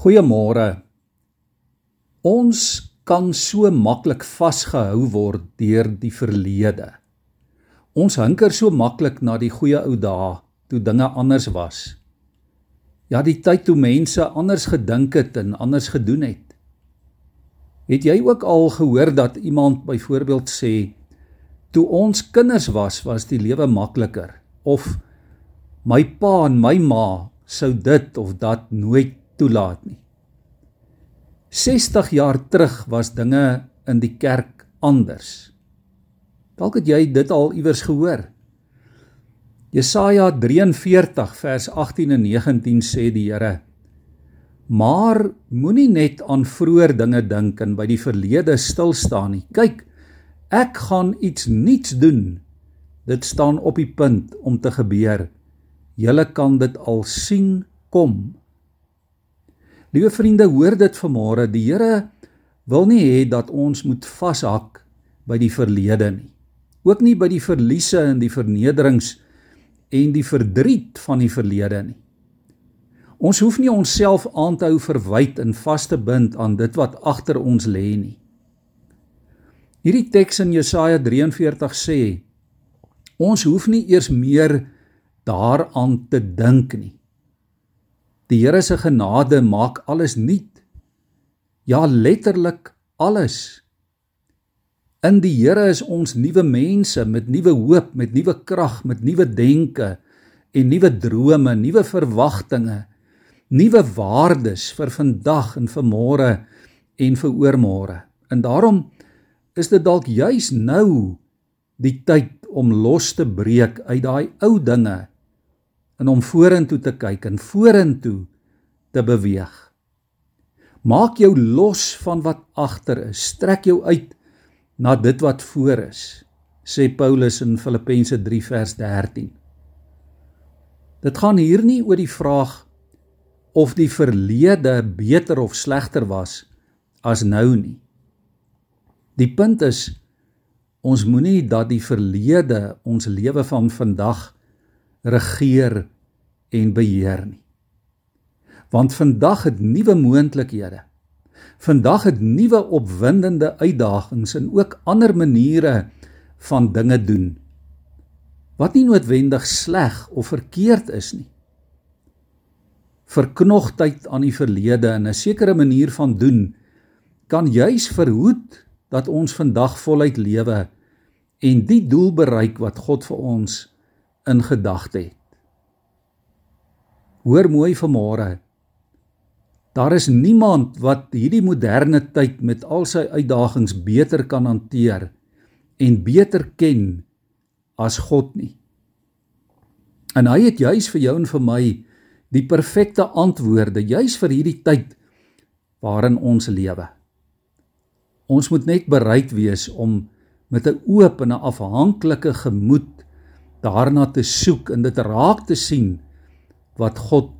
Goeiemôre. Ons kan so maklik vasgehou word deur die verlede. Ons hinker so maklik na die goeie ou dae toe dinge anders was. Ja, die tyd toe mense anders gedink het en anders gedoen het. Het jy ook al gehoor dat iemand byvoorbeeld sê toe ons kinders was, was die lewe makliker of my pa en my ma sou dit of dat nooit toelaat nie. 60 jaar terug was dinge in die kerk anders. Dalk het jy dit al iewers gehoor. Jesaja 43 vers 18 en 19 sê die Here: Maar moenie net aan vroeër dinge dink en by die verlede stil staan nie. Kyk, ek gaan iets nuuts doen. Dit staan op die punt om te gebeur. Julle kan dit al sien kom. Liewe vriende, hoor dit vanmôre. Die Here wil nie hê dat ons moet vashak by die verlede nie. Ook nie by die verliese en die vernederings en die verdriet van die verlede nie. Ons hoef nie onsself aan te hou verwyd en vas te bind aan dit wat agter ons lê nie. Hierdie teks in Jesaja 43 sê ons hoef nie eers meer daaraan te dink nie. Die Here se genade maak alles nuut. Ja, letterlik alles. In die Here is ons nuwe mense met nuwe hoop, met nuwe krag, met nuwe denke en nuwe drome, nuwe verwagtinge, nuwe waardes vir vandag en vir môre en vir oormôre. En daarom is dit dalk juis nou die tyd om los te breek uit daai ou dinge en om vorentoe te kyk en vorentoe te beweeg. Maak jou los van wat agter is. Strek jou uit na dit wat voor is, sê Paulus in Filippense 3 vers 13. Dit gaan hier nie oor die vraag of die verlede beter of slegter was as nou nie. Die punt is ons moenie dat die verlede ons lewe van vandag regeer en beheer nie. Want vandag het nuwe moontlikhede. Vandag het nuwe opwindende uitdagings en ook ander maniere van dinge doen wat nie noodwendig sleg of verkeerd is nie. Verknogtheid aan die verlede en 'n sekere manier van doen kan juis verhoed dat ons vandag voluit lewe en die doel bereik wat God vir ons in gedagte het. Hoor mooi vanmôre. Daar is niemand wat hierdie moderne tyd met al sy uitdagings beter kan hanteer en beter ken as God nie. En hy het juis vir jou en vir my die perfekte antwoorde juis vir hierdie tyd waarin ons lewe. Ons moet net bereid wees om met 'n oop en 'n afhanklike gemoed daarna te soek en dit raak te sien wat God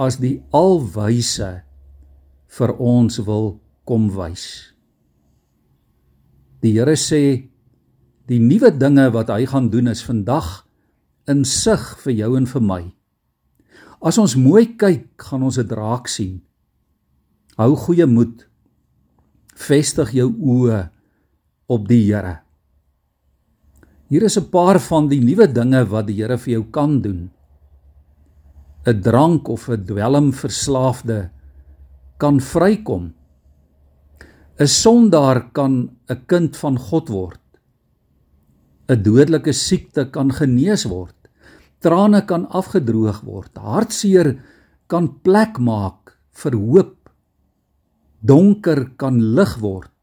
as die alwyse vir ons wil kom wys. Die Here sê die nuwe dinge wat hy gaan doen is vandag insig vir jou en vir my. As ons mooi kyk, gaan ons dit raak sien. Hou goeie moed. Vestig jou oë op die Here. Hier is 'n paar van die nuwe dinge wat die Here vir jou kan doen. 'n drank of 'n dwelmverslaafde kan vrykom. 'n Sondaar kan 'n kind van God word. 'n Dodelike siekte kan genees word. Trane kan afgedroog word. Hartseer kan plek maak vir hoop. Donker kan lig word.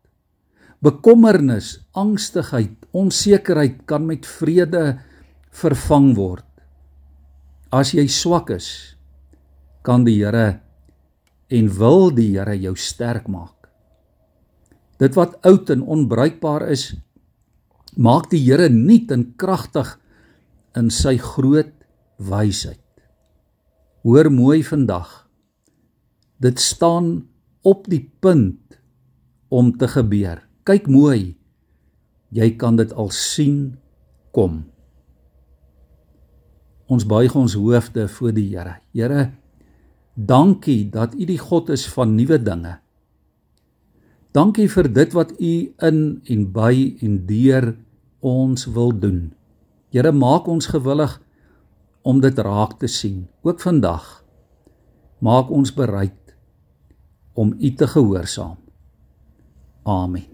Bekommernis, angstigheid, onsekerheid kan met vrede vervang word. As jy swak is, kan die Here en wil die Here jou sterk maak. Dit wat oud en onbruikbaar is, maak die Here nuut en kragtig in sy groot wysheid. Hoor mooi vandag. Dit staan op die punt om te gebeur. Kyk mooi. Jy kan dit al sien kom. Ons buig ons hoofde voor die Here. Here, Dankie dat U die God is van nuwe dinge. Dankie vir dit wat U in en by en deur ons wil doen. Here maak ons gewillig om dit raak te sien, ook vandag. Maak ons bereid om U te gehoorsaam. Amen.